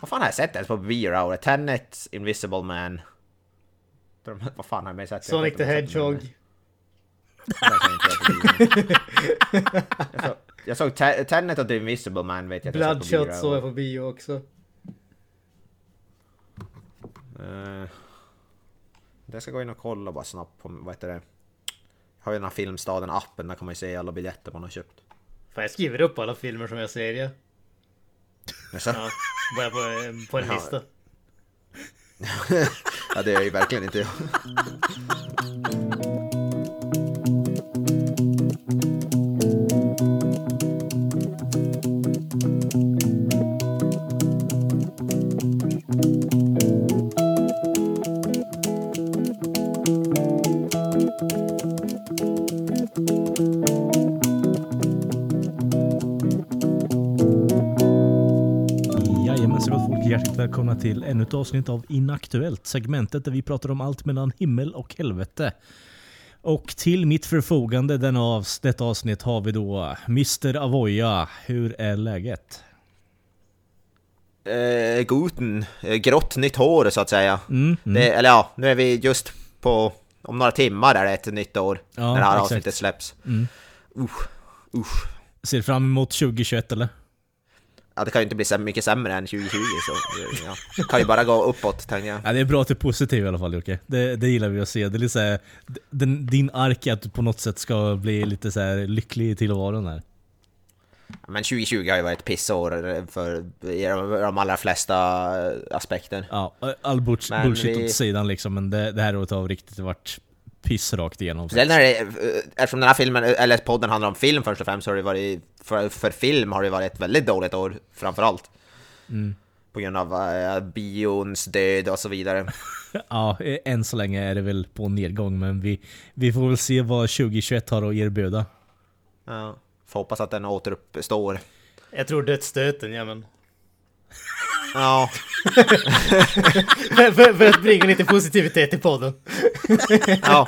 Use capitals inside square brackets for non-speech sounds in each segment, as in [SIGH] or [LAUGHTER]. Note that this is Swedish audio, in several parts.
Vad fan har jag sett ens på bio Tenet, Invisible Man. Vad fan har jag mer sett? Sonic the Hedgehog. jag såg, jag såg Tenet och The Invisible Man vet jag Bloodshot såg jag på bio också. Uh, det ska gå in och kolla bara snabbt på, vad heter det? Jag har ju den här Filmstaden-appen, där kan man ju se alla biljetter man har köpt. Fan jag skriver upp alla filmer som jag ser ja. Jaså? Ja, bara på, på en lista. [LAUGHS] ja det är ju verkligen inte jag. Välkomna till ännu ett avsnitt av Inaktuellt, segmentet där vi pratar om allt mellan himmel och helvete. Och till mitt förfogande denna av, detta avsnitt har vi då Mr. Avoya. Hur är läget? Eh, guten. Eh, grått nytt hår så att säga. Mm, mm. Det, eller ja, nu är vi just på... Om några timmar är det ett nytt år. Ja, när det här exakt. avsnittet släpps. Mm. Usch, usch. Ser fram emot 2021 eller? Ja, det kan ju inte bli så mycket sämre än 2020 så ja. kan ju bara gå uppåt tänker jag. Ja, det är bra att du är positiv i alla fall Jocke. Det, det gillar vi att se. Det är lite så här, den, din ark är att du på något sätt ska bli lite så här lycklig i tillvaron här. Men 2020 har ju varit ett pissår för de allra flesta aspekter. Ja, all bullshit vi... åt sidan liksom, men det, det här året har riktigt varit piss rakt igenom. Sen när det, eftersom den här filmen, eller podden handlar om film först och främst, så har det varit, för, för film har det varit ett väldigt dåligt år framförallt. Mm. På grund av uh, bions död och så vidare. [LAUGHS] ja, än så länge är det väl på nedgång, men vi, vi får väl se vad 2021 har att erbjuda. Ja, får hoppas att den återuppstår. Jag tror dödsstöten, ja men. Ja. [LAUGHS] för, för, att bringa lite positivitet i podden. ja,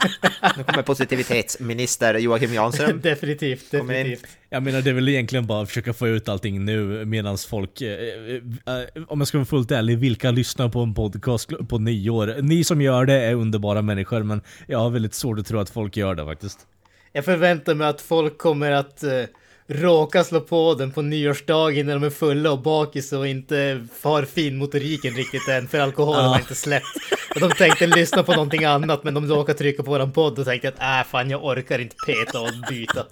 nu kommer positivitetsminister Joakim Jansson. [LAUGHS] definitivt, definitivt. Jag menar det är väl egentligen bara att försöka få ut allting nu medan folk, eh, eh, om jag ska vara fullt ärlig, vilka lyssnar på en podcast på nyår? Ni som gör det är underbara människor men jag har väldigt svårt att tro att folk gör det faktiskt. Jag förväntar mig att folk kommer att eh, råkar slå på den på nyårsdagen när de är fulla och bakis och inte har finmotoriken riktigt än för alkoholen ja. har inte släppt. Och de tänkte lyssna på någonting annat men de råkade trycka på våran podd och tänkte att äh fan jag orkar inte peta och byta.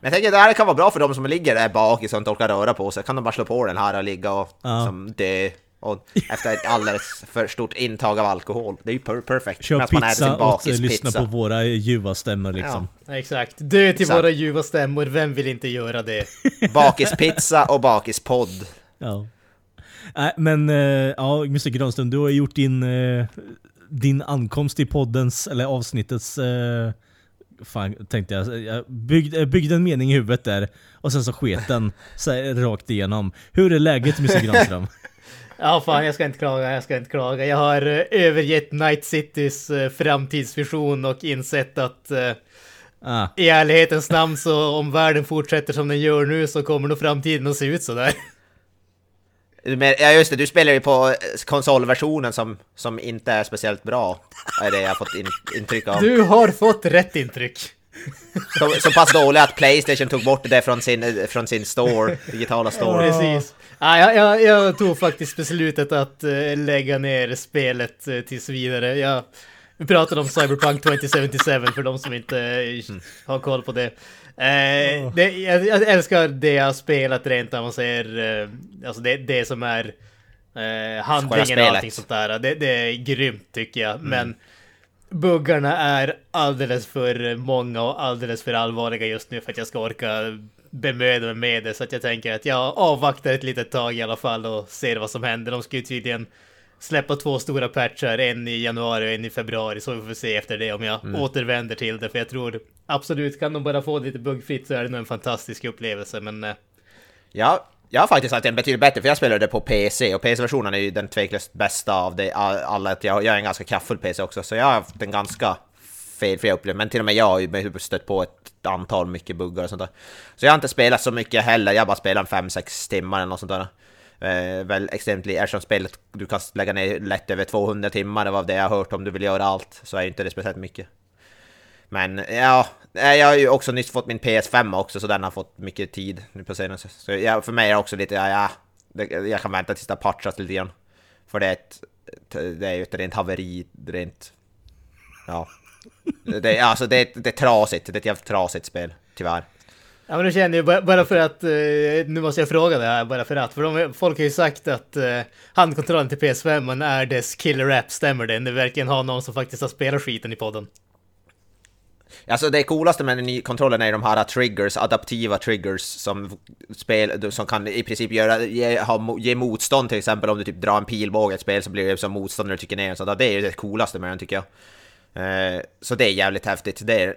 Men jag tänker att det här kan vara bra för de som ligger där bakis och inte orkar röra på sig. Kan de bara slå på den här och ligga och ja. som dö och efter ett alldeles för stort intag av alkohol. Det är ju per perfekt. Kör pizza och lyssna på våra ljuva stämmor liksom. Ja, exakt. Dö till exakt. våra ljuva stämmor, vem vill inte göra det? [LAUGHS] Bakispizza och bakispodd. Ja. Äh, men äh, ja, Mr Granström, du har gjort din, äh, din ankomst i poddens, eller avsnittets äh, Fan, tänkte jag. Jag byggde, byggde, en mening i huvudet där och sen så sket den så rakt igenom. Hur är läget Mr Granström? [LAUGHS] Ja, fan, jag ska inte klaga, jag ska inte klaga. Jag har uh, övergett Night Citys uh, framtidsvision och insett att uh, ah. i ärlighetens namn så om världen fortsätter som den gör nu så kommer nog framtiden att se ut sådär. Ja just det, du spelar ju på konsolversionen som, som inte är speciellt bra. Är det jag har fått in, intryck av. Du har fått rätt intryck. Så, så pass dålig att Playstation tog bort det från sin, från sin store, digitala store. Precis. Ah, jag, jag, jag, tog faktiskt beslutet att uh, lägga ner spelet uh, tills vidare. Jag, vi pratade om Cyberpunk 2077 för de som inte uh, har koll på det. Uh, det jag, jag, älskar det jag har spelat rent om man säger, uh, alltså det, det som är uh, handlingen och allting sånt där. Det, det är grymt tycker jag, mm. men buggarna är alldeles för många och alldeles för allvarliga just nu för att jag ska orka bemöda mig med det. Så att jag tänker att jag avvaktar ett litet tag i alla fall och ser vad som händer. De ska ju tydligen släppa två stora patchar, en i januari och en i februari, så vi får se efter det om jag mm. återvänder till det. För jag tror absolut, kan de bara få det lite buggfritt så är det nog en fantastisk upplevelse, men... Eh. Ja, jag har faktiskt haft en betydligt bättre, för jag spelade på PC, och PC-versionen är ju den tveklöst bästa av det, alla. Jag, jag är en ganska kraftfull PC också, så jag har haft en ganska felfria upplevelser, men till och med jag har ju stött på ett antal mycket buggar och sånt där. Så jag har inte spelat så mycket heller, jag har bara spelat 5-6 timmar eller något sånt där. Eh, väl extremt eftersom spelet du kan lägga ner lätt över 200 timmar, det var det jag har hört om du vill göra allt, så är ju inte det speciellt mycket. Men ja, eh, jag har ju också nyss fått min PS5 också, så den har fått mycket tid nu på senaste. Så ja, för mig är det också lite, ja, ja det, jag kan vänta tills det har patchats lite grann. För det är, ett, det är ju ett rent haveri, rent... Ja. Det, alltså det, det är trasigt, det är ett jävligt trasigt spel, tyvärr. Ja men nu känner jag bara- för att, eh, nu måste jag fråga det här bara för att, för de, folk har ju sagt att eh, handkontrollen till PS5 är dess killer app, stämmer det? Ni verkligen har någon som faktiskt har spelat skiten i podden. Alltså det coolaste med den nya kontrollen är de här triggers, adaptiva triggers som, spel, som kan i princip göra, ge, ha, ge motstånd till exempel om du typ drar en pilbåge i ett spel så blir det som motstånd när du trycker ner så där, Det är ju det coolaste med den tycker jag. Eh, så det är jävligt häftigt. Det, är,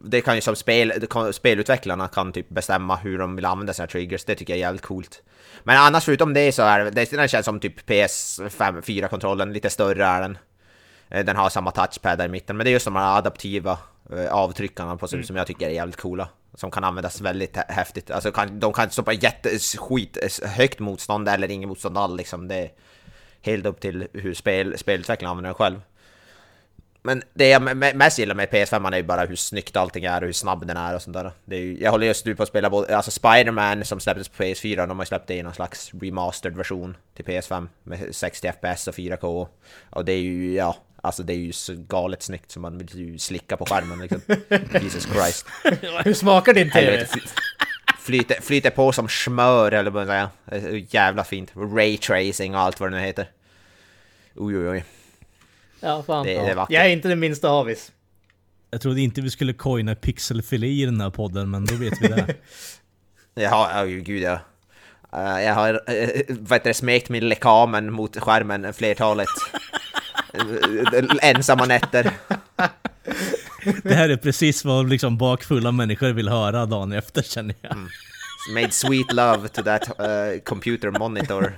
det kan ju som spel, spelutvecklarna kan typ bestämma hur de vill använda sina triggers, det tycker jag är jävligt coolt. Men annars förutom det så är det, den känns som typ PS5 4-kontrollen, lite större är den. Eh, Den har samma touchpad där i mitten, men det är just de här adaptiva eh, avtryckarna på sig som jag tycker är jävligt coola. Som kan användas väldigt hä- häftigt. Alltså kan, de kan stoppa jätteskit, högt motstånd eller inget motstånd alls liksom. Det är helt upp till hur spel, spelutvecklaren använder den själv. Men det jag me- mest gillar med PS5 är ju bara hur snyggt allting är och hur snabb den är och sånt där. Det är ju, jag håller just nu på att spela både, alltså Spider-Man som släpptes på PS4, de har ju släppt det i någon slags remastered version till PS5 med 60 FPS och 4K. Och det är ju, ja, alltså det är ju så galet snyggt som man vill ju slicka på skärmen liksom. [LAUGHS] Jesus Christ. Hur smakar din TV? Flyter, flyter på som smör eller vad man så jävla fint. Ray tracing och allt vad det nu heter. Oj oj oj. Ja, fan. Det- det är vackert. jag är inte den minsta avis. Jag trodde inte vi skulle coina pixelfilé i den här podden, men då vet vi det. [LAUGHS] Jaha, oh, gud ja. Eh, jag har uh, vad heter det, smekt min lekamen mot skärmen flertalet [LAUGHS] ensamma nätter. [LAUGHS] Det här är precis vad liksom bakfulla människor vill höra dagen efter känner jag. Made sweet love to that uh, computer monitor.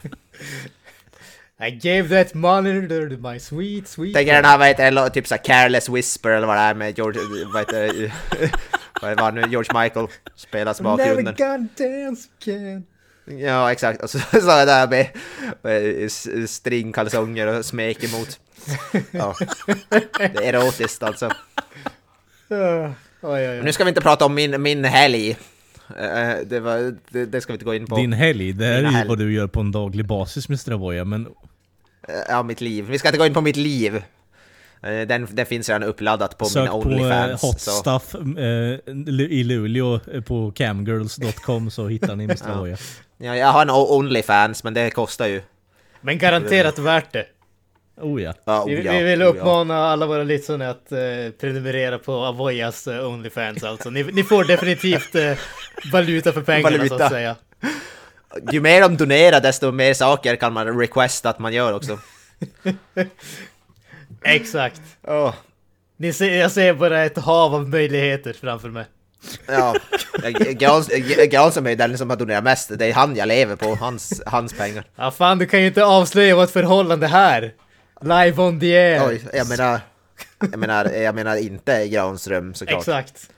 I gave that monitor to my sweet, sweet... Tänker den här, vad heter det, typ såhär Careless Whisper eller vad det är med George, vad heter det, [LAUGHS] vad var det nu, George Michael spelas Never bakgrunden. gonna dance again. Ja, exakt. Och så [LAUGHS] sa jag där med, med stringkalsonger och smek emot. Ja. Det är erotiskt alltså. Uh, oj, oj, oj. nu ska vi inte prata om min, min helg. Eh, det, var, det, det ska vi inte gå in på. Din helg, det här är ju helg. vad du gör på en daglig basis med Stravoja, men Eh, Ja, mitt liv. Vi ska inte gå in på mitt liv. Eh, Den, den finns redan uppladdat på sök min på eh, Onlyfans. hot så. stuff eh, i Luleå eh, på camgirls.com så hittar ni Mr. Stravoja. Ja, jag har en Onlyfans, men det kostar ju. Men garanterat värt det. Oh ja. Vi, oh, ja, vi vill oh, ja. uppmana alla våra lyssnare att eh, prenumerera på Avoyas uh, Onlyfans alltså. Ni, ni får definitivt eh, valuta för pengarna så Valuta. att säga. Ju mer de donerar, desto mer saker kan man requesta att man gör också. [LAUGHS] Exakt. Åh, Ni ser, jag ser bara ett hav av möjligheter framför mig. ja. Gans- Gansom är ju den som har donerat mest. Det är han jag lever på, hans, hans pengar. Ja fan, du kan ju inte avslöja vårt förhållande här. Live on the air. Oj, jag menar... Jag menar, jag menar inte Granström såklart. Exakt.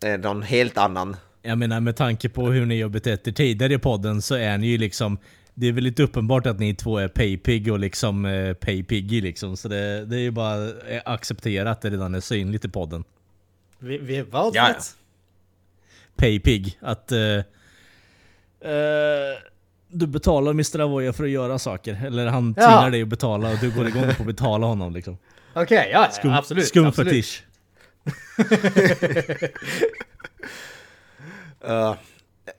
Det är någon helt annan. Jag menar med tanke på hur ni har betett er tidigare i podden så är ni ju liksom Det är väl lite uppenbart att ni två är paypig och liksom eh, paypiggy liksom Så det, det är ju bara eh, acceptera att det redan är synligt i podden Vi, vi vad? Ja, ja. Paypig, att eh, eh, Du betalar Mr. Avoya för att göra saker Eller han Ja. tvingar dig att betala och du går igång på att betala honom liksom [LAUGHS] Okej, ja, Skum, ja, absolut. Skum absolut. fetisch Uh,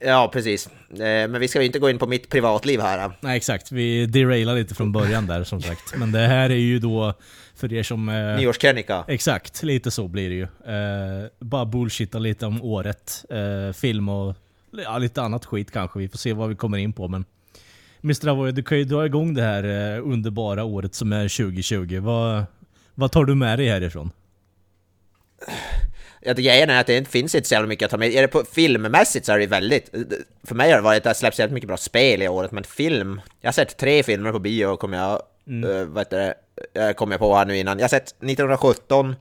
[LAUGHS] ja, precis. Eh, men vi ska ju inte gå in på mitt privatliv här. Nej exakt, vi derailar lite från början där som sagt Men det här är ju då för er som... Eh, Nyårskrönika. Exakt, lite så blir det ju. Eh, bara bullshitta lite om året, eh, film och ja, lite annat skit kanske. Vi får se vad vi kommer in på men... Mr. Avoy, du kan ju dra igång det här eh, underbara året som är 2020. Vad, vad tar du med dig härifrån? Ja, det grejen är att det inte finns inte så jävla mycket att ta med. Är det på filmmässigt så är det väldigt... För mig har det varit det släpps jävligt mycket bra spel i året, men film... Jag har sett tre filmer på bio, kommer jag... Mm. vad heter det? eh, Kom jag på här nu innan. Jag har sett 1917,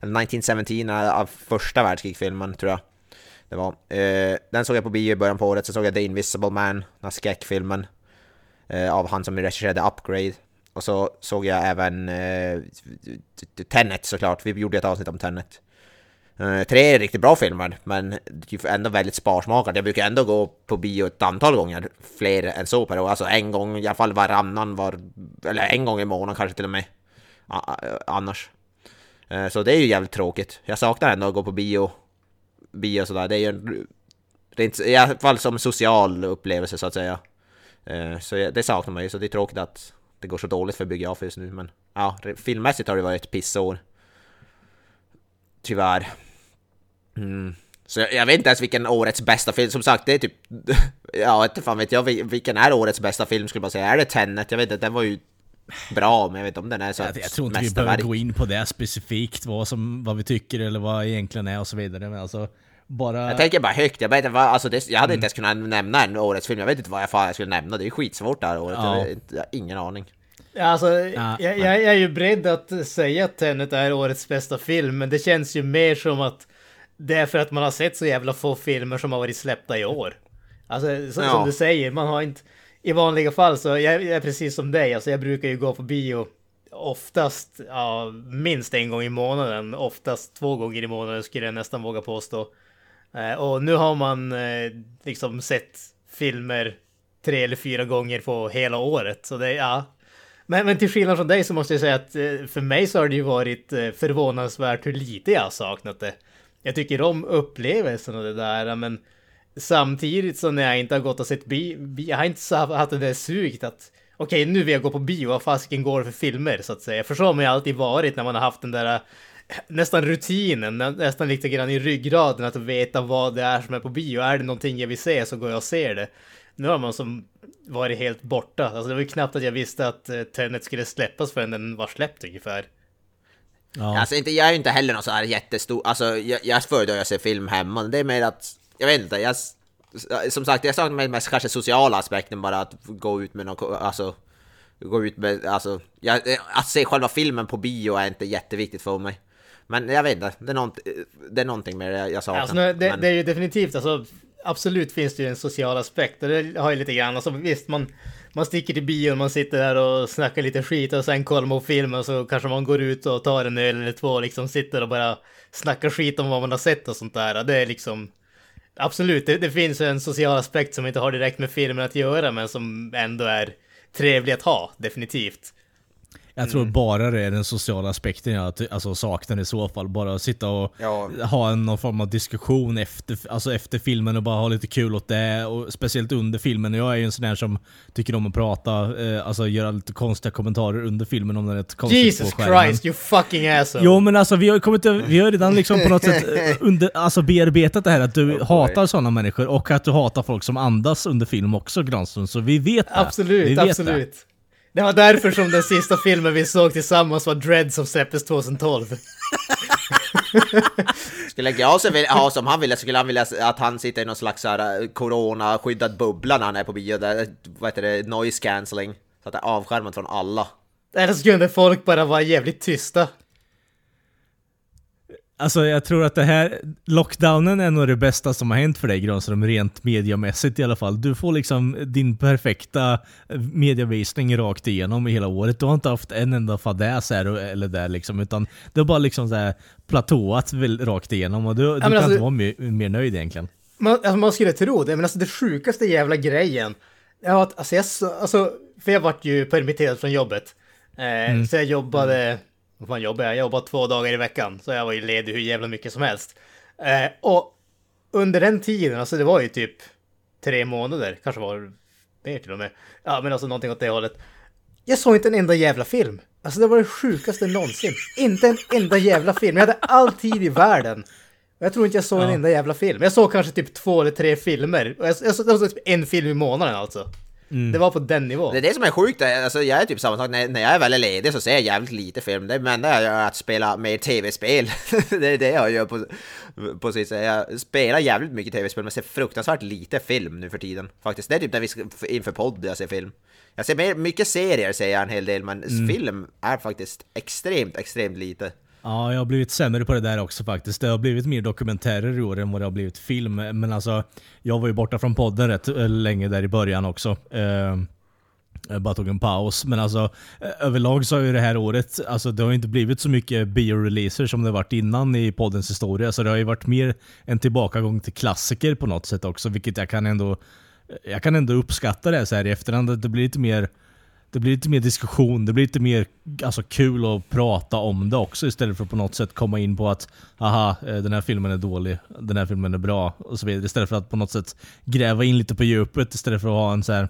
eller 1917, eh, av första världskrigsfilmen tror jag. Det var. Eh, den såg jag på bio i början på året, sen såg jag The Invisible Man, den här skräckfilmen. eh, av han som regisserade Upgrade. Och så såg jag även eh, Tenet såklart, vi gjorde ett avsnitt om Tenet. Eh, tre är riktigt bra filmer, men ändå väldigt sparsmakade. Jag brukar ändå gå på bio ett antal gånger, fler än så per år. Alltså en gång, i alla fall varannan, var, eller en gång i månaden kanske till och med. Annars. Eh, så det är ju jävligt tråkigt. Jag saknar ändå att gå på bio, bio och sådär. Det är ju en, rent, i alla fall som social upplevelse så att säga. Eh, så det saknar man ju, så det är tråkigt att det går så dåligt för biografer just nu. Men ja, filmmässigt har det varit ett pissår. Tyvärr. Mm. Så jag, jag, vet inte ens vilken årets bästa film, som sagt det är typ... [LAUGHS] ja, inte fan vet jag vilken är årets bästa film skulle man säga. Är det Tenet? Jag vet inte, den var ju bra, men jag vet inte om den är så Jag, jag tror inte vi behöver gå in på det specifikt, vad, som, vad vi tycker eller vad egentligen är och så vidare. Men alltså, bara... Jag tänker bara högt, jag, vet inte vad, alltså det, jag hade mm. inte ens kunnat nämna en årets film, jag vet inte vad jag, fan jag skulle nämna, det är skitsvårt det här året, ja. jag, jag har ingen aning. Ja, alltså, ja, jag, jag, är ju beredd att säga att Tenet är årets bästa film, men det känns ju mer som att det är för att man har sett så jävla få filmer som har varit släppta i år. Alltså, så, ja. som du säger, man har inte... I vanliga fall så, jag, jag är precis som dig, alltså jag brukar ju gå på bio oftast, ja, minst en gång i månaden, oftast två gånger i månaden skulle jag nästan våga påstå. Eh, och nu har man eh, liksom sett filmer tre eller fyra gånger på hela året, så det, ja, men, men till skillnad från dig så måste jag säga att eh, för mig så har det ju varit eh, förvånansvärt hur lite jag har saknat det. Jag tycker om upplevelsen och det där, men samtidigt som när jag inte har gått och sett bio, jag har inte haft det där suget att okej, okay, nu vill jag gå på bio, vad fasiken går för filmer så att säga. För så har man ju alltid varit när man har haft den där eh, nästan rutinen, nästan lite grann i ryggraden att veta vad det är som är på bio. Är det någonting jag vill se så går jag och ser det. Nu har man som varit helt borta. Alltså det var ju knappt att jag visste att eh, Tenet skulle släppas förrän den var släppt ungefär. Ja. Alltså inte, jag är ju inte heller någon så här jättestor, alltså jag, jag föredrar att se film hemma. Det är mer att, jag vet inte, jag, som sagt jag saknar mest kanske sociala aspekten bara att gå ut med någon, alltså gå ut med, alltså, jag, att se själva filmen på bio är inte jätteviktigt för mig. Men jag vet inte, det är, nånt, det är någonting med det jag saknar. Alltså, det, men... det är ju definitivt, alltså absolut finns det ju en social aspekt och det har ju lite grann. Alltså visst, man, man sticker till bion, man sitter där och snackar lite skit och sen kollar man på filmen och så kanske man går ut och tar en öl eller två och liksom sitter och bara snackar skit om vad man har sett och sånt där. Det är liksom Absolut, det, det finns en social aspekt som inte har direkt med filmen att göra men som ändå är trevlig att ha, definitivt. Jag tror mm. bara det är den sociala aspekten jag alltså, saknar i så fall. Bara sitta och ja. ha någon form av diskussion efter, alltså efter filmen och bara ha lite kul åt det. Och speciellt under filmen. Jag är ju en sån här som tycker om att prata, eh, alltså göra lite konstiga kommentarer under filmen om den är konstigt Jesus på Christ, you fucking asshole! Jo men alltså vi har, kommit, vi har redan liksom på något sätt eh, [LAUGHS] under, alltså bearbetat det här att du oh, hatar sådana människor och att du hatar folk som andas under film också Granström. Så vi vet det. Absolut, vi vet absolut. Det. Det var därför som den sista filmen vi såg tillsammans var Dread som släpptes 2012. skulle Gauss ha som han ville, skulle han vilja att han sitter i någon slags eh, corona-skyddad bubbla när han är på bio, där, vad heter det, noise cancelling. Så att det är avskärmat från alla. Eller så kunde folk bara vara jävligt tysta. Alltså jag tror att det här, lockdownen är nog det bästa som har hänt för dig Granström, rent mediamässigt i alla fall. Du får liksom din perfekta mediavisning rakt igenom i hela året. Du har inte haft en enda fadäs här eller där liksom, utan det har bara liksom så här platåat rakt igenom och du, du kan alltså, inte vara mer, mer, nöjd egentligen. Man, alltså, man skulle tro det, men alltså det sjukaste jävla grejen, ja, att, alltså, jag, alltså, för jag vart ju permitterad från jobbet. Eh, mm. Så jag jobbade mm vad jobbar jag? Jobbar två dagar i veckan, så jag var ju ledig hur jävla mycket som helst. Eh, och under den tiden, alltså det var ju typ tre månader, kanske var mer till och med. Ja, men alltså någonting åt det hållet. Jag såg inte en enda jävla film. Alltså det var det sjukaste någonsin. Inte en enda jävla film. Jag hade all tid i världen. Jag tror inte jag såg ja. en enda jävla film. Jag såg kanske typ två eller tre filmer. Jag, jag, jag såg typ en film i månaden alltså. Mm. Det var på den nivån. Det är det som är sjukt, alltså, jag är typ samma sak, när, när jag är väldigt ledig så ser jag jävligt lite film. Det enda jag gör är att spela mer tv-spel. [LAUGHS] det är det jag gör på, på sätt. Jag spelar jävligt mycket tv-spel men ser fruktansvärt lite film nu för tiden. Faktiskt, det är typ när vi ska, inför podd jag ser film. Jag ser mer, mycket serier ser jag en hel del, men mm. film är faktiskt extremt, extremt lite. Ja, jag har blivit sämre på det där också faktiskt. Det har blivit mer dokumentärer i år än vad det har blivit film. Men alltså, jag var ju borta från podden rätt eh, länge där i början också. Eh, jag bara tog en paus. Men alltså eh, överlag så har ju det här året, alltså det har ju inte blivit så mycket bio-releaser som det varit innan i poddens historia. Så det har ju varit mer en tillbakagång till klassiker på något sätt också, vilket jag kan ändå jag kan ändå uppskatta det så här i efterhand. Att det blir lite mer det blir lite mer diskussion, det blir lite mer alltså, kul att prata om det också istället för att på något sätt komma in på att aha, eh, den här filmen är dålig, den här filmen är bra och så vidare. Istället för att på något sätt gräva in lite på djupet istället för att ha en så här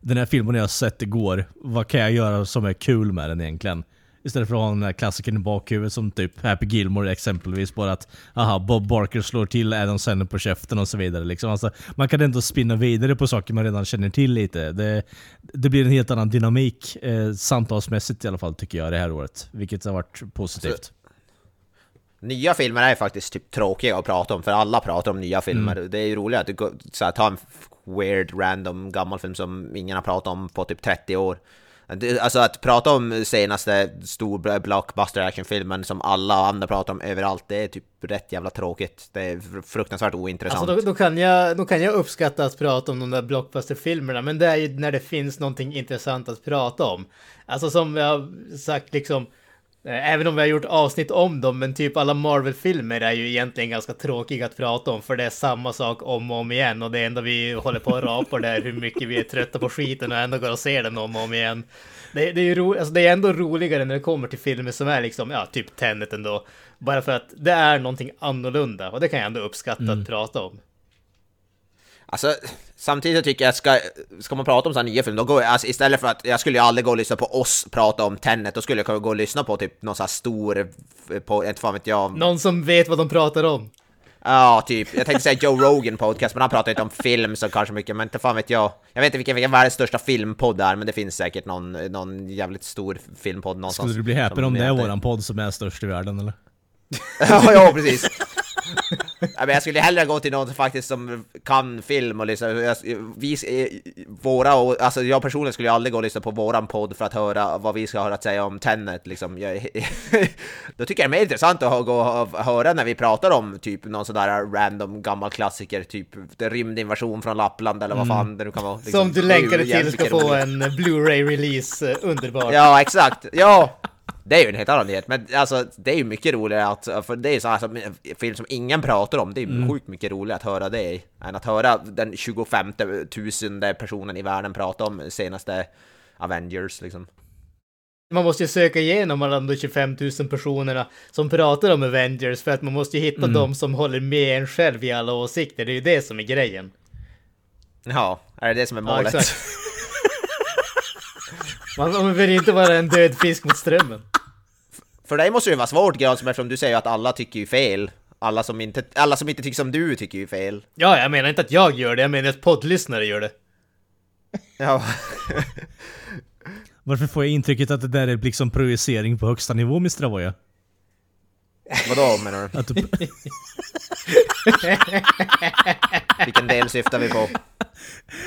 den här filmen jag sett igår, vad kan jag göra som är kul med den egentligen? Istället för att ha den här klassikern i bakhuvudet som typ Happy Gilmore exempelvis. Bara att aha, Bob Barker slår till Adam Sandler på käften och så vidare. Liksom. Alltså, man kan ändå spinna vidare på saker man redan känner till lite. Det, det blir en helt annan dynamik, eh, samtalsmässigt i alla fall tycker jag det här året. Vilket har varit positivt. Så, nya filmer är faktiskt typ tråkiga att prata om, för alla pratar om nya filmer. Mm. Det är ju roligt att du så här, tar en weird, random gammal film som ingen har pratat om på typ 30 år. Alltså att prata om senaste stor blockbuster actionfilmen som alla andra pratar om överallt, det är typ rätt jävla tråkigt. Det är fruktansvärt ointressant. Alltså då, då, kan jag, då kan jag uppskatta att prata om de där blockbusterfilmerna, men det är ju när det finns någonting intressant att prata om. Alltså som jag har sagt liksom, Eh, även om vi har gjort avsnitt om dem, men typ alla Marvel-filmer är ju egentligen ganska tråkiga att prata om, för det är samma sak om och om igen, och det enda vi håller på att rapa där hur mycket vi är trötta på skiten och ändå går och ser den om och om igen. Det, det är ju ro, alltså det är ändå roligare när det kommer till filmer som är liksom, ja, typ Tenet ändå. Bara för att det är någonting annorlunda, och det kan jag ändå uppskatta mm. att prata om. Alltså, samtidigt tycker jag, ska, ska man prata om sådana nya filmer, då går jag, alltså, istället för att, jag skulle ju aldrig gå och lyssna på oss prata om Tenet, då skulle jag gå och lyssna på typ någon sån här stor, på, inte fan vet jag. Någon som vet vad de pratar om. Ja, typ. Jag tänkte säga Joe Rogan podcast, men han pratar inte om film så kanske mycket, men inte fan vet jag. Jag vet inte vilken, vilken världens största filmpodd är, men det finns säkert någon, någon jävligt stor filmpodd någonstans. Skulle du bli häpen om det är våran podd som är störst i världen, eller? [LAUGHS] ja, ja, precis ja, men jag skulle hellre gå till någon faktiskt som kan film och liksom, vi, våra, alltså jag personligen skulle aldrig gå och lyssna på våran podd för att höra vad vi ska ha att säga om Tenet liksom. Jag, [LAUGHS] då tycker jag det är mer intressant att gå och höra när vi pratar om typ någon sån där random gammal klassiker, typ rymdinvasion från Lappland eller vad mm. fan det nu kan vara. Liksom. Som du länkade till ska få en Blu-ray-release, eh, underbart. Ja, exakt. Ja, det är ju en helt annan nyhet, men alltså det är ju mycket roligare att, för det är ju så här, alltså, film som ingen pratar om, det är mm. sjukt mycket roligare att höra det än att höra den 25 tusende personen i världen prata om senaste Avengers liksom. Man måste ju söka igenom alla de 25 000 personerna som pratar om Avengers för att man måste ju hitta mm. de som håller med en själv i alla åsikter, det är ju det som är grejen. Ja, är det det som är målet? Ja, [LAUGHS] man, man vill inte vara en död fisk mot strömmen. För dig måste det ju vara svårt Granström eftersom du säger att alla tycker ju fel. Alla som, inte, alla som inte tycker som du tycker ju fel. Ja, jag menar inte att jag gör det, jag menar att poddlyssnare gör det. [LAUGHS] Ja. Varför får jag intrycket att det där är liksom projicering på högsta nivå, Mr. Avoya? Vadå menar du? Att du... Vilken del syftar vi på?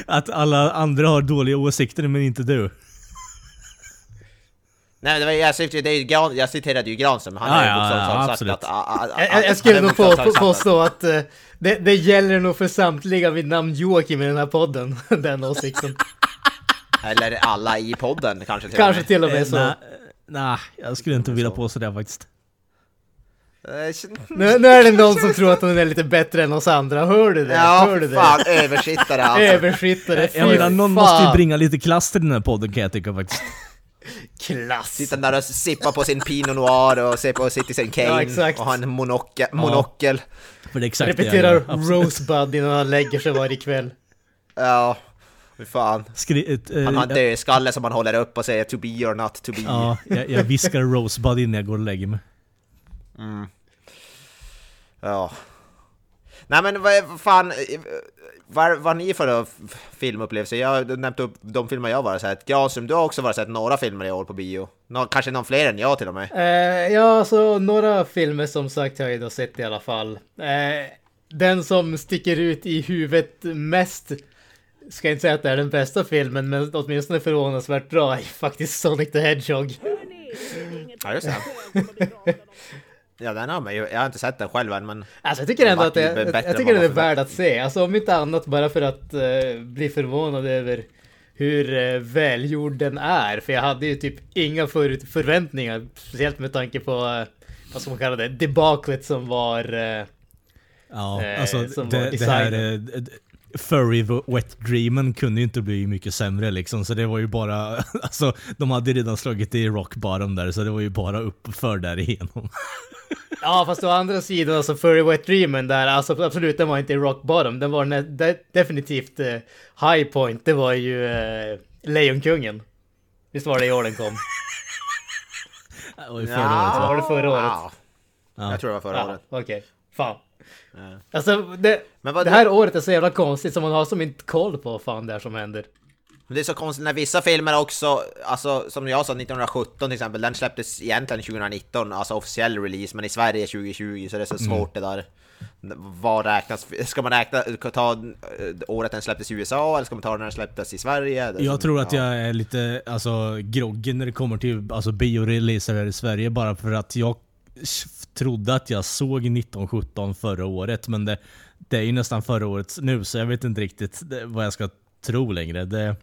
Att alla andra har dåliga åsikter men inte du. Nej, det var, jag, syftade, det Gran, jag citerade ju Granström, han har ja, ju ja, ja, sagt att... A, a, a, jag, jag skulle nog på, påstå att uh, det, det gäller nog för samtliga vid namn Joakim i den här podden, [LAUGHS] den åsikten. Eller alla i podden kanske till Kanske och till och med så. Nej, nah, jag skulle inte vilja påstå det faktiskt. Nu, nu, är det någon som tror att hon är lite bättre än oss andra, hör du det? Ja, hör du fan, det? översittare alltså. Översittare, Jag menar, någon fan. måste ju bringa lite klass till den här podden kan jag tycka faktiskt. Klass! Sitta där och sippa på sin Pinot Noir och se på Citizen Kane ja, och ha en monokel. monokel. Är exakt Repeterar Rosebud innan han lägger sig varje kväll. Ja, hur fan. Skri ett, uh, han har en dödskalle som han håller upp och säger to be or not to be. Ja, jag, jag viskar Rosebud innan jag går och lägger mig. Mm. Ja. Nej men vad fan, vad har ni för filmupplevelser? Jag har nämnt upp de filmer jag varit sett. Granström, du har också varit sett några filmer i år på bio. Nå, kanske någon fler än jag till och med. Eh, ja, alltså några filmer som sagt har jag då sett i alla fall. Eh, den som sticker ut i huvudet mest, ska inte säga att det är den bästa filmen, men åtminstone förvånansvärt bra, är faktiskt Sonic the Hedgehog. Ja, just det. [LAUGHS] Ja, den har man ju. Jag har inte sett den själv än, men... Alltså jag tycker ändå att det, jag, jag tycker den är värd att se. Alltså om inte annat bara för att uh, bli förvånad över hur eh, välgjord den är. För jag hade ju typ inga för förväntningar. Speciellt med tanke på, eh, vad ska man kalla det, debaklet som var... Ja, alltså som det, var det här... Furry Wet Dreamen kunde ju inte bli mycket sämre liksom, så det var ju bara... [LAUGHS] Alltså, de hade ju redan slagit i rock bottom där, så det var ju bara uppför därigenom. Ja fast å andra sidan, alltså Furry Wet Dreamen där, alltså absolut den var inte i rock bottom. Den var de- definitivt eh, high point. Det var ju eh, Lejonkungen. Visst var det i år den kom? [LAUGHS] Det var ju förra året va? Var det förra året? Ja. Ja. Jag tror det var förra Ja, året. okej. Fan. Ja. Alltså det, Men vad det här året är så jävla konstigt så man har som inte koll på vad fan det är som händer. Men det är så konstigt när vissa filmer också, alltså som jag sa 1917 till exempel, den släpptes egentligen 2019, alltså officiell release, men i Sverige 2020 så det är så svårt det där. Vad räknas, ska man räkna, ta eh, året den släpptes i USA eller ska man ta när den släpptes i Sverige? Är Jag som- tror att ja. jag är lite alltså, groggy när det kommer till alltså, bioreleaser här i Sverige bara för att jag trodde att jag såg 1917 förra året men det, det är ju nästan förra året nu så jag vet inte riktigt vad jag ska tro längre. Det,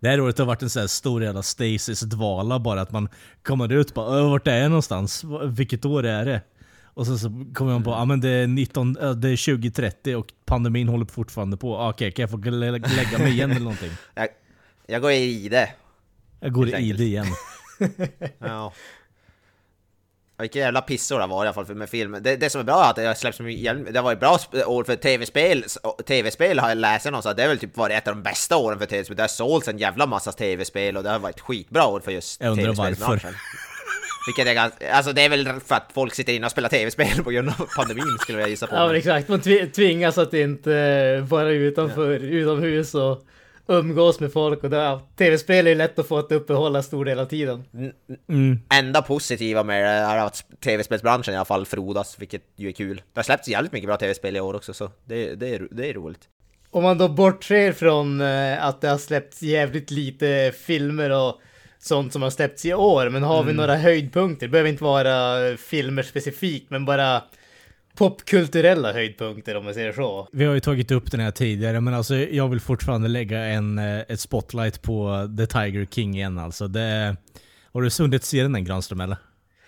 det här året har varit en sån här stor jävla stasis-dvala bara att man kommer ut bara "Ö, vart är jag någonstans? Vilket år är det? Och sen så kommer man på men det är, 19, äh, det är 2030 och pandemin håller fortfarande på. Ah, Okej, kan jag få lä- lägga mig igen eller någonting? [LAUGHS] Jag, jag går i det. Jag går i det igen. [LAUGHS] Ja. Vilka jävla pissor det var i alla fall för med filmen. Det, det som är bra är att det har släppts så mycket hjälm. Det var ett bra år för tv-spel. TV-spel har jag läst någonstans. Det är väl typ varit ett av de bästa åren för tv-spel. Det har sålts en jävla massa tv-spel och det har varit skitbra år för just Jag undrar tv-spelsbranschen. Vilket är ganska, alltså det är väl för att folk sitter inne och spelar tv-spel på grund av pandemin skulle jag gissa på. Ja men exakt, man tvi- tvingas att inte vara utanför, utomhus och umgås med folk och det, tv-spel är ju lätt att få att uppehålla stor del av tiden. Mm. Enda positiva med det är att tv-spelsbranschen i alla fall frodas, vilket ju är kul. Det har släppts jävligt mycket bra tv-spel i år också, så det, det, är, det är roligt. Om man då bortser från eh, att det har släppts jävligt lite filmer och sånt som har släppts i år, men har vi några höjdpunkter? Det behöver inte vara filmer specifikt, men bara popkulturella höjdpunkter om man säger så. Vi har ju tagit upp den här tidigare, men alltså jag vill fortfarande lägga en, eh, ett spotlight på The Tiger King igen alltså. Det, har du sundit serien den Granström eller?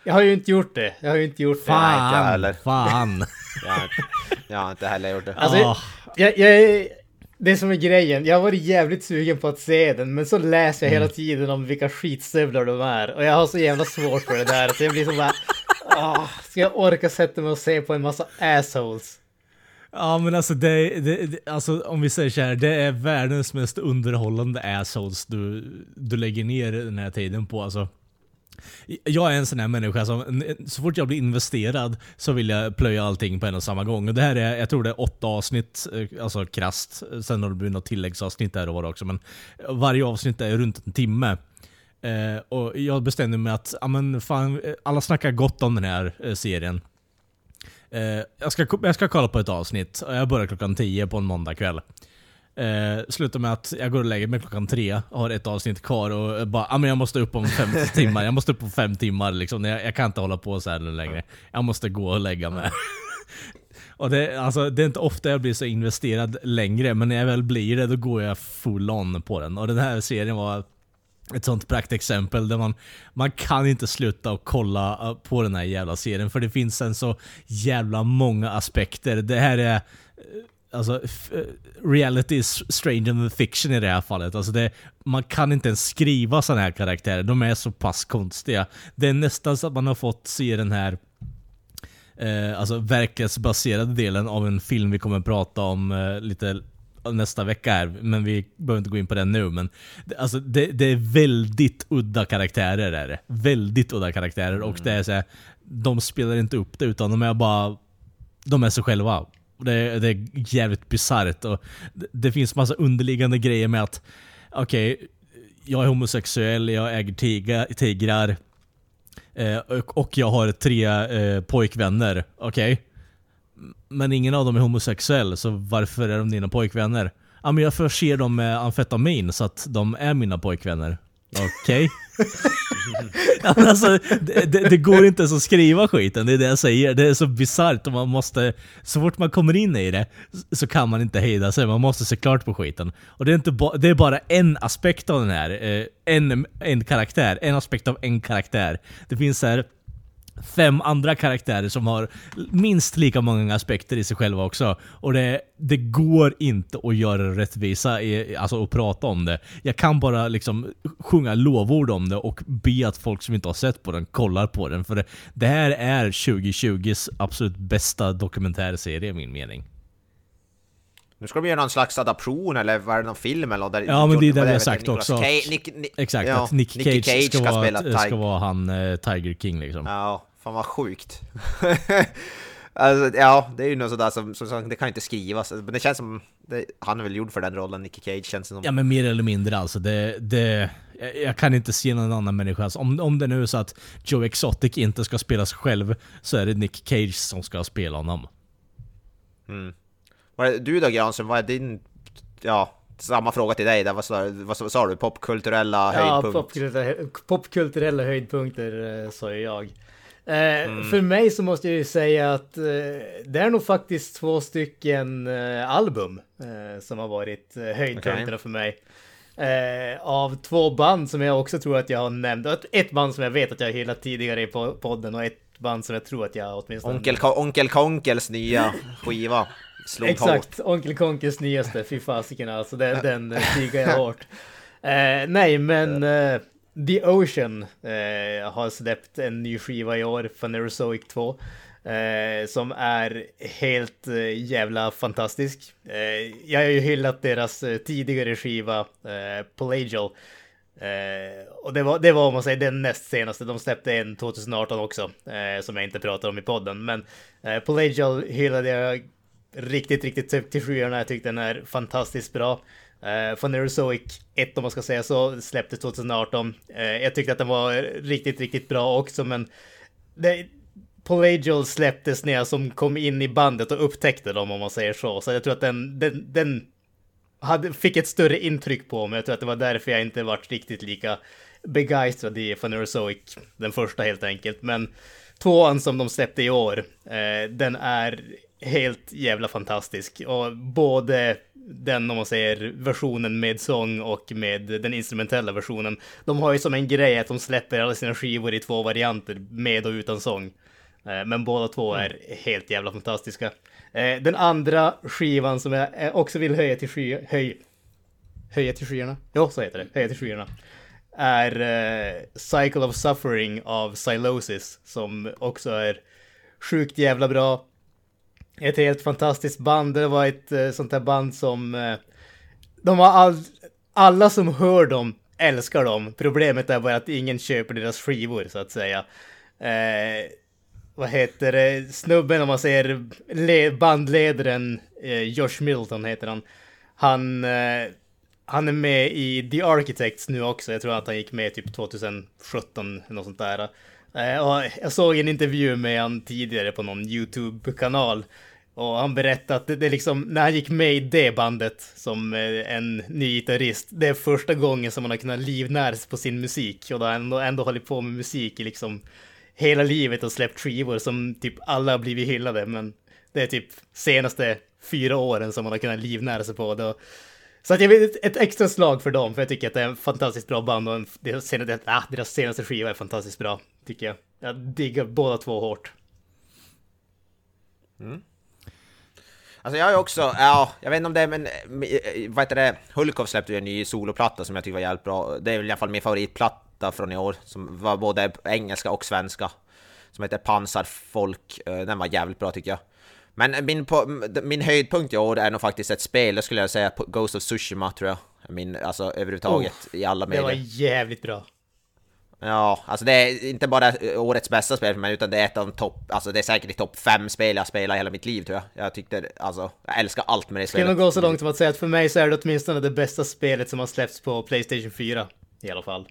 Jag har ju inte gjort det. Jag har ju inte gjort det. Nej, inte jag Fan! heller. Fan! [LAUGHS] Jag har, inte- jag har inte heller gjort det. Alltså, Ah. jag, jag, det som är grejen, jag har varit jävligt sugen på att se den, men så läser jag Mm. hela tiden om vilka skitstövlar de är. Och jag har så jävla svårt för det där, så jag blir så bara... Oh, ska jag orka sätta mig och se på en massa assholes? Ja men alltså, det, det, det, alltså om vi säger så här, det är världens mest underhållande assholes du, du lägger ner den här tiden på alltså. Jag är en sån här människa som, så fort jag blir investerad så vill jag plöja allting på en och samma gång. Och det här är, jag tror det är åtta avsnitt, eh, alltså krasst. Sen har det blivit något tilläggsavsnitt där och var också. Men varje avsnitt är runt en timme. Eh, och jag bestämde mig att, ja men fan, eh, alla snackar gott om den här eh, serien. Eh, jag, ska, jag ska kolla på ett avsnitt och jag börjar klockan 10 på en måndagkväll. Eh, slutar med att jag går och lägger mig klockan tre och har ett avsnitt kvar och bara ah, men jag måste upp om fem [LAUGHS] timmar. Jag måste upp på fem timmar liksom. Jag, jag kan inte hålla på så här längre. Jag måste gå och lägga mig. [LAUGHS] och det, alltså, det är inte ofta jag blir så investerad längre, men när jag väl blir det då går jag full on på den. Och den här serien var ett sånt praktexempel där man, man kan inte sluta och kolla eh, på den här jävla serien för det finns en så jävla många aspekter. Det här är eh, Alltså, eh, reality is stranger than fiction i det här fallet. Alltså det, man kan inte ens skriva sådana här karaktärer. De är så pass konstiga. Det är nästan så att man har fått se den här eh, alltså verklighetsbaserade delen av en film vi kommer att prata om eh, lite nästa vecka är, men vi behöver inte gå in på den nu. Men det, alltså, det, det är väldigt udda karaktärer. Är det. Väldigt udda karaktärer och det är så här, de spelar inte upp det utan de är bara de är sig själva. Det, det är jävligt bisarrt det, det finns massa underliggande grejer med att okej, jag är homosexuell, jag äger tiga, tigrar eh, och, och jag har tre eh, pojkvänner. Okej? Men ingen av dem är homosexuell, så varför är de dina pojkvänner? Ja men jag förser dem med amfetamin så att de är mina pojkvänner. Okej. [LAUGHS] men alltså, det, det, det, går inte ens att skriva skiten, det är det jag säger. Det är så bisarrt och man måste... Så fort man kommer in i det så kan man inte hejda sig, man måste se klart på skiten. Och det är, inte ba, det är bara en aspekt av den här. Eh, en, en karaktär, en aspekt av en karaktär. Det finns här fem andra karaktärer som har minst lika många aspekter i sig själva också. Och det, det går inte att göra rättvisa, i, alltså att prata om det. Jag kan bara liksom sjunga lovord om det och be att folk som inte har sett på den kollar på den. För det, det här är 2020s absolut bästa dokumentärserie i min mening. Nu ska de göra någon slags adaption eller var det någon film eller där Ja men det är det vi har sagt också. Cage, Nick, Nick, Exakt, ja, att Nick Cage, Cage ska, ska, vara, ska vara han uh, Tiger King liksom. Ja, fan vad sjukt. [LAUGHS] alltså, ja, det är ju något sådär som, som, som, det kan inte skrivas. Men det känns som, det, han är väl gjord för den rollen, Nicky Cage känns det som. Ja men mer eller mindre alltså. Det, det, jag kan inte se någon annan människa. Alltså, om, om det nu är så att Joe Exotic inte ska spela sig själv, så är det Nick Cage som ska spela honom. Mm. Du då Granström, vad är din... Ja, samma fråga till dig där. Vad sa, vad, vad sa du? Popkulturella ja, höjdpunkter? Popkulturella, popkulturella höjdpunkter eh, sa jag. Eh, mm. För mig så måste jag ju säga att eh, det är nog faktiskt två stycken eh, album som har varit höjdpunkterna okay. för mig. av två band som jag också tror att jag har nämnt. Ett band som jag vet att jag har hyllat tidigare i podden och ett band som jag tror att jag åtminstone... Onkel, Onkel Konkels nya skiva. Slog Exakt, hårt. Onkel Konkes nyaste, fy fasiken alltså, den, den [LAUGHS] stigar jag hårt. Nej, men The Ocean eh, har släppt en ny skiva i år, Phanerozoic 2. Eh, som är helt eh, jävla fantastisk. Eh, jag har ju hyllat deras eh, tidigare skiva, eh, Pelagial. Eh, och det var, det var om man säger den näst senaste. De släppte en 2018 också, eh, som jag inte pratar om i podden. Men eh, Pelagial hyllade jag riktigt, riktigt till skyarna. Jag tyckte den är fantastiskt bra. Uh, Phanerozoic 1 om man ska säga så, släpptes 2018. Uh, eh, jag tyckte att den var riktigt, riktigt bra också, men det, Pelagial släpptes när jag som kom in i bandet och upptäckte dem om man säger så. Så jag tror att den, den, den hade, fick ett större intryck på mig. Jag tror att det var därför jag inte varit riktigt lika begeistrad i Phanerozoic, den första helt enkelt. Men tvåan som de släppte i år, uh, den är helt jävla fantastisk. Och både den, om man säger, versionen med sång och med den instrumentella versionen. De har ju som en grej att de släpper alla sina skivor i två varianter, med och utan sång. Eh, men båda två är helt jävla fantastiska. Eh, den andra skivan som jag eh, också vill höja till sky... Höj... Höja till skyarna? Ja, så heter det. Höja till skyarna. Är Cycle of Suffering av Silosis, som också är sjukt jävla bra ett helt fantastiskt band. Det var ett eh, sånt här band som... Eh, de har all, alla som hör dem älskar dem. Problemet är bara att ingen köper deras skivor så att säga. Eh, vad heter det? Snubben om man säger bandledaren eh, Josh Milton heter han. Han, eh, han är med i The Architects nu också. Jag tror att han gick med typ 2017, något sånt där. Jag såg en intervju med han tidigare på någon YouTube-kanal. Och han berättade att det, det liksom, när han gick med i det bandet som eh, en ny gitarrist, det är första gången som han har kunnat livnära sig på sin musik. Och då har han ändå, ändå hållit på med musik i liksom hela livet och släppt skivor som typ alla har blivit hyllade. Men det är typ senaste fyra åren som han har kunnat livnära sig på det. Så att jag vill ett extra slag för dem, för jag tycker att det är en fantastiskt bra band och en, deras, senaste, ah, deras senaste skiva är fantastiskt bra, tycker jag. Jag diggar båda två hårt. Mm. Alltså jag har ju också, ja, jag vet inte om det är, men vad heter det, Hulkov släppte ju en ny soloplatta som jag tycker var jävligt bra. Det är väl i alla fall min favoritplatta från i år, som var både engelska och svenska. Som heter Pansarfolk, eh, den var jävligt bra tycker jag. Men min, på, min höjdpunkt i år är nog faktiskt ett spel, det skulle jag säga, Ghost of Tsushima tror jag. Min, alltså överhuvudtaget oh, i alla medier. Det var jävligt bra. Ja, alltså det är inte bara årets bästa spel för mig, utan det är ett av de topp, alltså det är säkert i topp fem spel jag spelat i hela mitt liv tror jag. Jag tyckte, alltså, jag älskar allt med det spelet. Ska nog gå så långt som att säga att för mig så är det åtminstone det bästa spelet som har släppts på Playstation 4. I alla fall.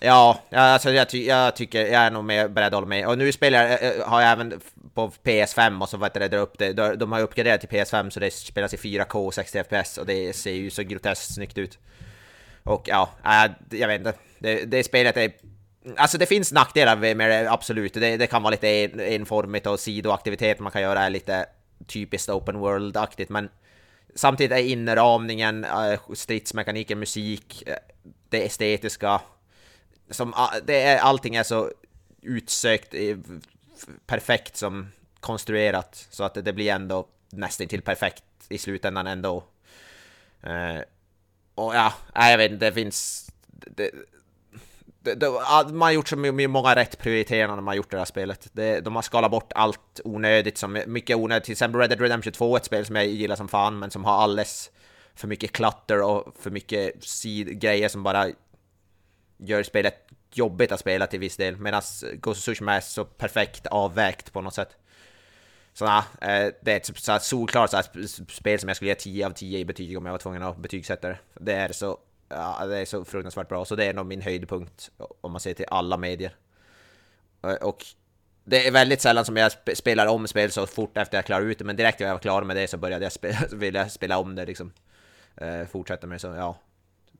Ja, alltså jag, ty jag tycker, jag är nog med, beredd att hålla med. Och nu spelar jag, eh, har jag även på PS5 och så vet det, drar upp det. De har uppgraderat till PS5 så det spelas i 4K 60 FPS och det ser ju så groteskt snyggt ut. Och ja, äh, jag vet inte. Det, det spelet är... Alltså det finns nackdelar med det, absolut. Det, det kan vara lite en, enformigt och sidoaktiviteter man kan göra är lite typiskt open world-aktigt, men samtidigt är inramningen, eh, stridsmekaniken, musik, eh, det estetiska, som, ah, det är, allting är så utsökt, eh, perfekt som konstruerat, så att det blir ändå nästan till perfekt i slutändan ändå. Och ja, jag vet inte, det finns... Det, det, det, man har gjort så många rätt prioriteringar när man har gjort det här spelet. Det, de har skalat bort allt onödigt, som mycket onödigt. Till exempel Red Dead Redemption 2, ett spel som jag gillar som fan, men som har alldeles för mycket klatter och för mycket sid grejer som bara gör spelet jobbigt att spela till viss del. Medan Ghost of Tsushima är så perfekt avvägt på något sätt. Så nah, eh, det är ett så solklart så här spel som jag skulle ge 10 av 10 i betyg om jag var tvungen att betygsätta det. Det är så, ja, det är så fruktansvärt bra, så det är nog min höjdpunkt om man ser till alla medier. Eh, och det är väldigt sällan som jag spelar om spel så fort efter jag klarar ut det, men direkt när jag var klar med det så började jag spela, [LAUGHS] ville jag spela om det liksom. Eh, fortsätta med det, så ja.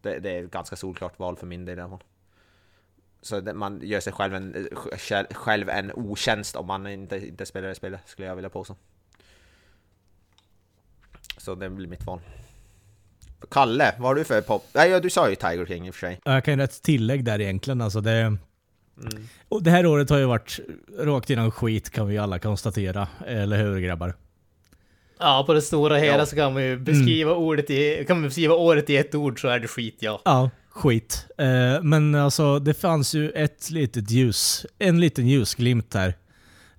Det, det är ett ganska solklart val för min del i alla fall. Så man gör sig själv en, själv en otjänst om man inte, inte spelar det spelet, skulle jag vilja påstå. Så det blir mitt val. Kalle, vad har du för pop? Nej, du sa ju Tiger King i och för sig. Jag kan göra ett tillägg där egentligen. Alltså det, mm. och det här året har ju varit rakt innan skit kan vi alla konstatera. Eller hur grabbar? Ja, på det stora hela ja. så kan man ju beskriva mm. ordet i, kan man beskriva året i ett ord så är det skit ja. Ja, skit. Eh, men alltså det fanns ju ett litet ljus, en liten ljusglimt här.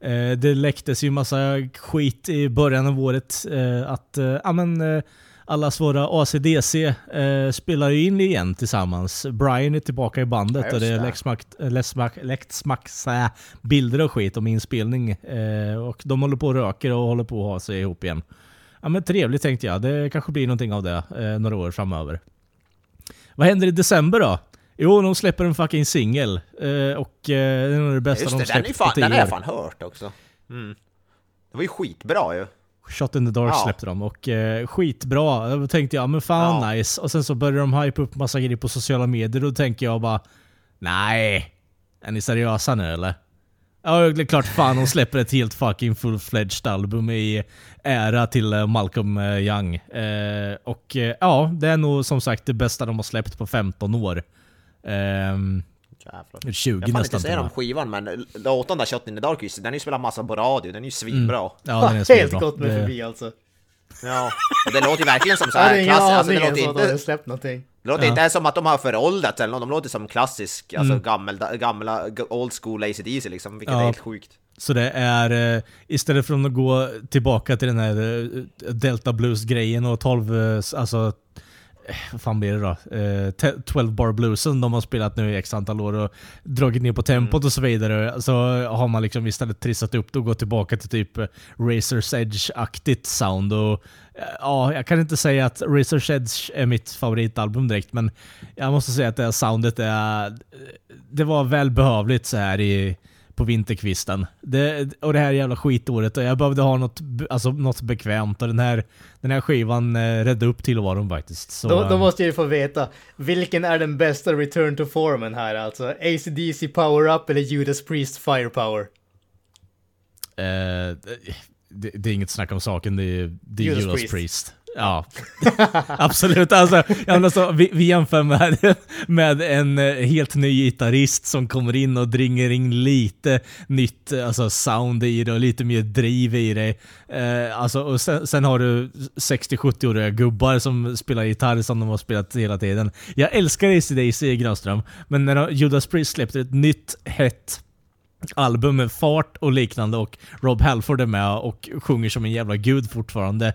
Eh, det läcktes ju massa skit i början av året eh, att, ja men allas våra ACDC eh, spelar ju in igen tillsammans. Brian är tillbaka i bandet ja, och det är läckt smacks äh, bilder och skit om inspelning. Eh, och de håller på och röker och håller på att ha sig ihop igen. Ja men trevligt tänkte jag. Det kanske blir någonting av det eh, några år framöver. Vad händer i december då? Jo, de släpper en fucking singel. Eh, och eh, det är nog det bästa Just de släppt på tio Den har jag fan hört också. Mm. Det var ju skitbra ju. Shot in the Dark ja. släppte de och eh, skitbra. Då tänkte jag, men fan ja. nice. Och sen så började de hype upp massa grejer på sociala medier och då tänker jag bara Nej, är ni seriösa nu eller? Ja, det är klart fan de släpper ett helt fucking full-fledged album i ära till eh, Malcolm eh, Young. Eh, och eh, ja, det är nog som sagt det bästa de har släppt på 15 år. Eh, Jävlar. 20 jag nästan. Jag inte säga om skivan men låten där Shot in the Dark den har ju spelat massa på radio, den är ju svinbra. Mm. Ja, den är svinbra. Helt gått mig förbi alltså. Ja, och det låter ju verkligen som såhär klassiskt. Alltså, det låter inte... släppt någonting. Det låter ja. inte som att de har föråldrats eller något, de låter som klassisk, alltså mm. gamla, gamla old school ACDC liksom, vilket ja. är helt sjukt. Så det är, eh, istället för att gå tillbaka till den här eh, Delta Blues-grejen och 12, eh, alltså vad fan blir det då? Eh, 12 bar bluesen de har spelat nu i x antal år och dragit ner på tempot mm. och så vidare. Så har man liksom istället trissat upp det och gått tillbaka till typ Razor's Edge-aktigt sound. Och, eh, ja, jag kan inte säga att Razor's Edge är mitt favoritalbum direkt, men jag måste säga att det här soundet är... Det var välbehövligt så här i på vinterkvisten. Det, och det här jävla skitåret och jag behövde ha något, alltså, något bekvämt och den här, den här skivan eh, räddade upp tillvaron faktiskt. Så, då, då, eh, måste jag ju få veta, vilken är den bästa return to formen här alltså? ACDC Power Up eller Judas Priest Firepower? Eh, det, det, är inget snack om saken, det är, det är Judas, Judas Priest. Priest. Ja, [LAUGHS] absolut. Alltså, alltså, vi, vi jämför med, [LAUGHS] med en eh, helt ny gitarrist som kommer in och dringer in lite nytt eh, alltså sound i det och lite mer driv i det. Eh, alltså, och sen, sen har du 60-70-åriga gubbar som spelar gitarr som de har spelat hela tiden. Jag älskar ACDC Granström, men när Judas Priest släppte ett nytt hett album med fart och liknande och Rob Halford är med och sjunger som en jävla gud fortfarande.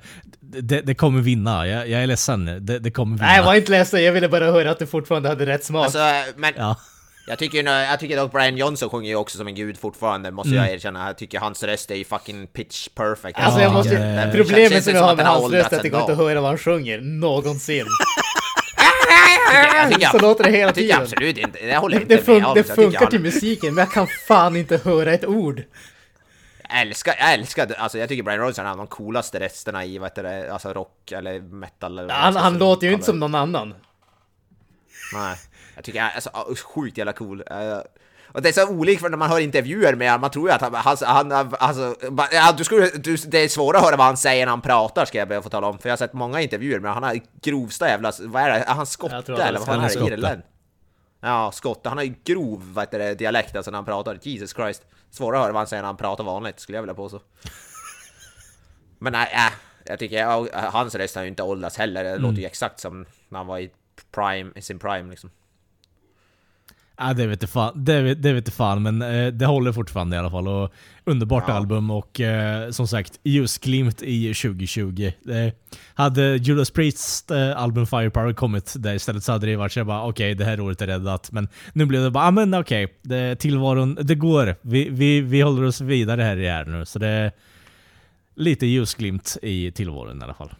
Det, det kommer vinna, jag, jag är ledsen. Det, det, kommer vinna. Nej, jag var inte ledsen. Jag ville bara höra att du fortfarande hade rätt smak. Alltså, men... Ja. Jag tycker, jag tycker dock Brian Johnson sjunger ju också som en gud fortfarande, måste mm. jag erkänna. Jag tycker hans röst är ju fucking pitch perfect. Alltså jag måste... Ja, problemet som jag har med hans röst är att det går inte att höra vad han sjunger, någonsin. [LAUGHS] jag, så låter det hela tiden. Jag tycker absolut inte, jag håller inte det fun med Det funkar till musiken, men jag kan fan inte höra ett ord. Älskar, jag älskar, alltså jag tycker Brian Rodgers är de coolaste resterna i, vad heter det, alltså rock eller metal eller Han, han låter ju inte som någon annan. Nej. Jag tycker alltså, uh, sjukt jävla cool. Uh, och det är så olikt för när man hör intervjuer med honom, man tror ju att han, han, han alltså, ja, du skulle, du, det är svårare att höra vad han säger när han pratar ska jag be att få tala om, för jag har sett många intervjuer med han har grovsta jävla, vad är det, är han skotte eller vad fan är det? Ja, skotte. Han har ju grov vad heter det, dialekt alltså när han pratar. Jesus Christ. Svårare vad han säger när han pratar vanligt, skulle jag vilja påstå. [LAUGHS] Men nej, äh, jag tycker ja, hans röst har ju inte åldrats heller. Det mm. låter ju exakt som när han var i prime, i sin prime liksom. Ja, det vet fan, det, det vet fan, men eh, det håller fortfarande i alla fall. Och underbart ja. album och eh, som sagt, ljusglimt i 2020. Eh, hade Judas Priest eh, album Firepower kommit där istället så hade det varit så bara okej, okay, det här året är räddat. Men nu blev det bara, ah, men okej, okay, tillvaron, det går. Vi, vi, vi håller oss vidare här i här nu. Så det är lite ljusglimt i tillvaron i alla fall.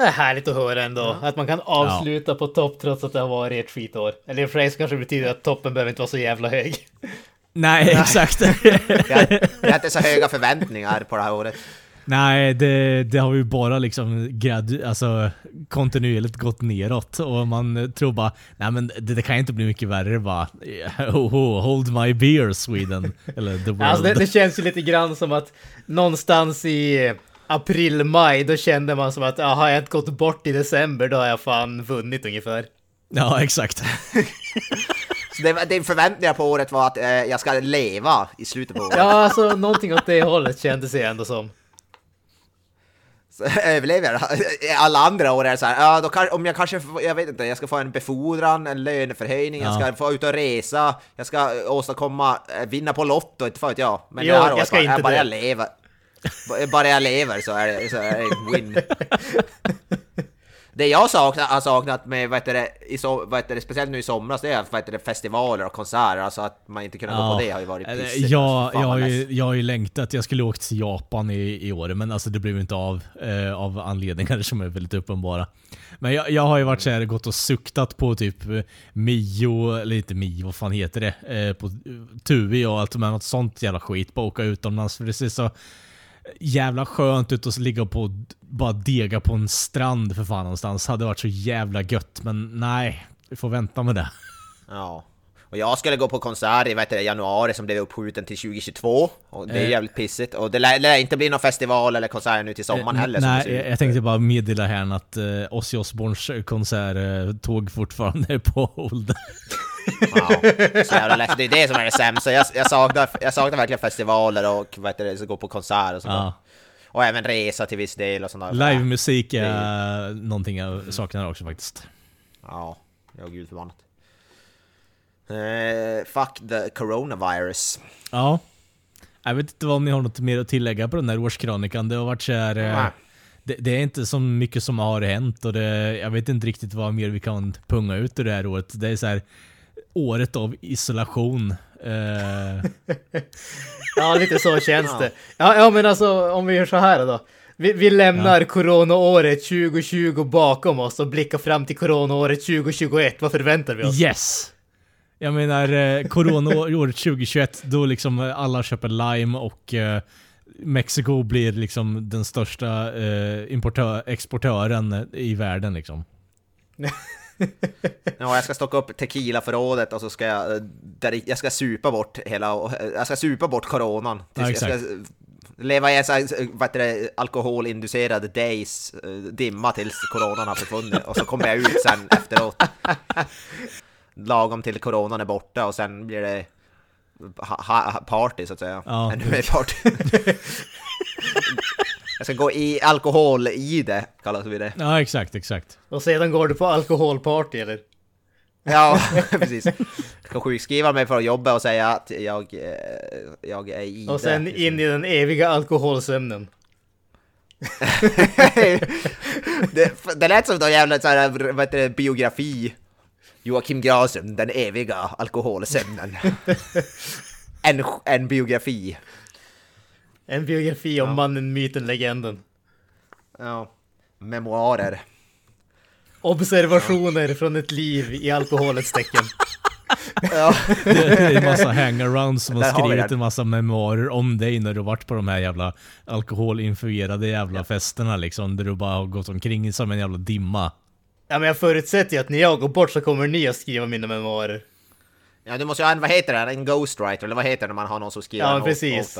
Det är härligt att höra ändå. Ja. Att man kan avsluta ja. på topp trots att det har varit ett skitår. Eller för dig kanske betyder att toppen behöver inte vara så jävla hög. [LAUGHS] Nej, exakt. [LAUGHS] Vi har inte så höga förväntningar på det här året. Nej, det, det har ju bara liksom grad, alltså, kontinuerligt gått neråt och man tror bara nej men det, det kan inte bli mycket värre bara. [LAUGHS] Oh, oh, hold my beer Sweden. Eller the world. Alltså det, det känns ju lite grann som att någonstans i april, maj, då kände man som att ja, har jag inte gått bort i december, då har jag fan vunnit ungefär. Ja, exakt. [LAUGHS] Så det, din förväntningar på året var att eh, jag ska leva i slutet på året? Ja, alltså någonting åt det hållet kändes det ändå som. Så överlever jag? [LAUGHS] Alla andra år är det så här, ja, då kan, om jag kanske, jag vet inte, jag ska få en befordran, en löneförhöjning, ja. jag ska få ut och resa, jag ska åstadkomma, eh, vinna på Lotto, inte för jag. Men jo, det här året, jag ska inte bara jag lever. Bara jag lever så är det, så är det win. Det jag saknat, har saknat med, vad det, i so, vad det, speciellt nu i somras, det är vad det, festivaler och konserter, alltså att man inte kunnat ja. gå på det har ju varit pissigt. Ja, jag, har ju, jag har ju längtat, jag skulle åkt till Japan i, i år, men alltså det blev inte av, eh, av anledningar som är väldigt uppenbara. Men jag, jag har ju varit såhär, gått och suktat på typ eh, Mio, eller inte Mio, vad fan heter det? Eh, på Tui och allt med något sånt jävla skit, bara åka utomlands, för det ser så jävla skönt ut att ligga på bara dega på en strand för fan någonstans. Hade varit så jävla gött, men nej. Vi får vänta med det. Ja. Och jag skulle gå på konsert i vet du, januari som blev uppskjuten till 2022. Och det är eh. jävligt pissigt. Och det lär, lär inte bli någon festival eller konsert nu till sommaren eh, heller. Nej, jag, jag tänkte bara meddela här att uh, Ozzy Osbournes konsert uh, tog fortfarande på hold. [LAUGHS] Wow. Så jävla lätt. Det är det som är det sämsta. Jag, jag, saknar, jag saknar verkligen festivaler och vet du, gå på konserter och sånt ja. Och även resa till viss del och sånt Livemusik är det... någonting jag saknar också faktiskt. Ja, ja gud förbannat. Uh, fuck the coronavirus. Ja. Jag vet inte om ni har något mer att tillägga på den här årskronikan. Det har varit så här, uh, det, det, är inte så mycket som har hänt och det, jag vet inte riktigt vad mer vi kan punga ut ur det här året. Det är så här, året av isolation. Uh... [LAUGHS] ja, lite så känns det. Ja, ja, men alltså om vi gör så här då. Vi, vi lämnar ja. coronaåret 2020 bakom oss och blickar fram till coronaåret 2021. Vad förväntar vi oss? Yes! Jag menar, eh, coronaåret 2021, då liksom alla köper lime och eh, Mexiko blir liksom den största eh, importör, exportören i världen liksom. [LAUGHS] ja, jag ska stocka upp tequila-förrådet och så ska jag, eh, där, jag ska supa bort hela, jag ska supa bort coronan. Ja, jag ska leva i en sån vad det, alkoholinducerad days eh, dimma tills coronan har försvunnit och så kommer jag ut sen efteråt. Lagom till coronan är borta och sen blir det party så att säga. Ja. Mer party. [LAUGHS] Jag ska gå i alkohol i det, kallas vi det. Ja, exakt, exakt. Och sedan går du på alkoholparty, eller? Ja, [LAUGHS] precis. Jag ska sjukskriva mig för att jobba och säga att jag, eh, jag är i Och sen det. in i den eviga alkoholsömnen. [LAUGHS] det, det lät som en jävla så här, vad heter det, biografi. Joakim Granström, den eviga alkoholsömnen. [LAUGHS] en, en biografi. En biografi om ja. mannen, myten, legenden. Ja. Memoarer. Observationer ja. från ett liv i alkoholets tecken. [LAUGHS] ja. Det, är en massa hangarounds som har skrivit en massa memoarer om dig när du varit på de här jävla alkoholinfluerade jävla ja. festerna liksom. Där du bara har gått omkring som en jävla dimma. Ja men jag förutsätter ju att när jag går bort så kommer ni att skriva mina memoarer. Ja, du måste ju ha en, vad heter det, en ghostwriter, eller vad heter det när man har någon som skriver Ja, precis.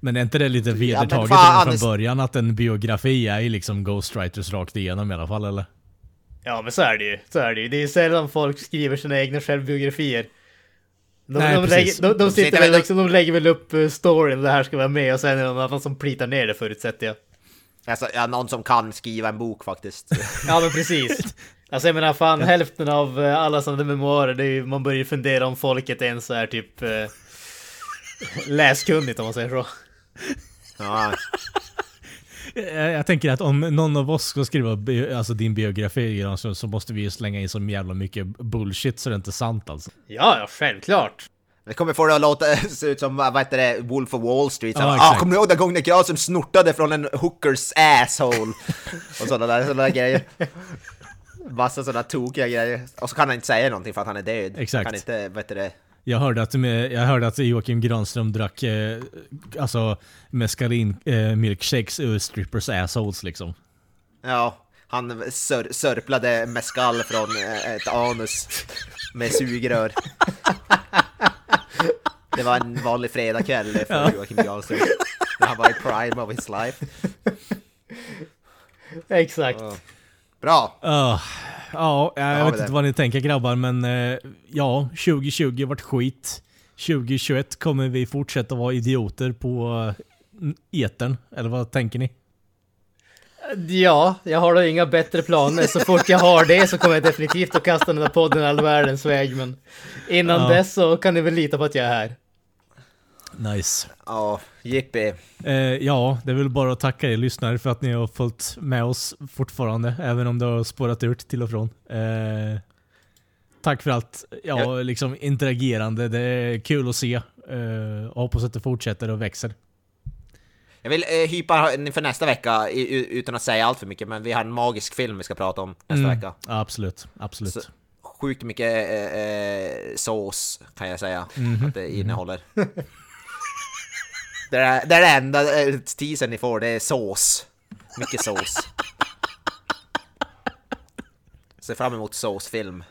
Men är inte det lite vedertaget fan, från början att en biografi är ju liksom ghostwriters rakt igenom i alla fall eller? Ja men så är det ju, så är det ju. Det är sällan folk skriver sina egna självbiografier. De, Nej, de, lägger, de, de, De sitter sitter väl väl- liksom, de lägger väl upp eh, storyn, det här ska vara med och sen är det någon annan som plitar ner det förutsätter jag. Alltså, ja, någon som kan skriva en bok faktiskt. Ja men precis. [LAUGHS] Alltså jag menar fan hälften av eh, alla sådana memoarer, det är ju, man börjar ju fundera om folket ens är typ eh, läskunnigt om man säger så. ja, [LAUGHS] Jag, jag tänker att om någon av oss ska skriva bi- alltså din biografi så, så måste vi ju slänga in så jävla mycket bullshit så det är inte sant alltså. Ja, ja självklart. det kommer få det att låta [LAUGHS] se ut som, vad heter det, Wolf of Wall Street. Ja, ah, kommer du ihåg den gången när Granström snortade från en hookers asshole? [LAUGHS] Och sådana där, sådana där grejer. Massa sådana tokiga grejer. Och så kan han inte säga någonting för att han är död. Exakt. Kan inte, vet du det. Jag hörde att, med, jag hörde att Joakim Granström drack eh, alltså meskalin eh, milkshakes ur strippers assholes liksom. Ja, han sör, sörplade mescal från eh, ett anus med sugrör. [LAUGHS] Det var en vanlig fredagkväll för Joakim Granström. När han var i prime of his life. [LAUGHS] Exakt. Ja. Bra! Uh, ja, jag vet inte vad ni tänker grabbar, men eh, ja, 2020 vart skit. 2021 kommer vi fortsätta vara idioter på uh, etern, eller vad tänker ni? Ja, jag har då inga bättre planer. Så fort jag har det så kommer jag definitivt att kasta den där podden all världens väg. Men innan Ja. dess så kan ni väl lita på att jag är här. Nice. Ja, jippi. Eh, ja, det är väl bara att tacka er lyssnare för att ni har följt med oss fortfarande, även om det har spårat ut till och från. Eh, tack för allt ja, Ja. liksom interagerande, det är kul att se. Eh, och hoppas att det fortsätter och växer. Jag vill eh, hypa inför nästa vecka i, utan att säga allt för mycket, men vi har en magisk film vi ska prata om nästa Mm. vecka. Absolut, absolut. Så- Sjukt mycket eh, eh, sås kan jag säga Mhm. att det innehåller. [LAUGHS] det, är, det är det enda eh, teasern ni får, det är sås. Mycket sås. Se fram emot såsfilm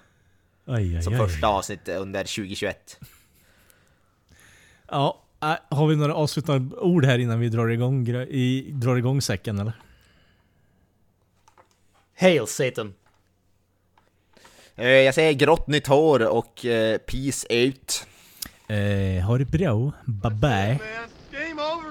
Aj, aj, som aj. första avsnitt under 2021. Ja, äh, har vi några avslutande ord här innan vi drar igång, i, drar igång säcken eller? Hail Satan! Eh, Jag säger grått nytt hår och eh, peace out. Eh, ha det bra, bye bye. over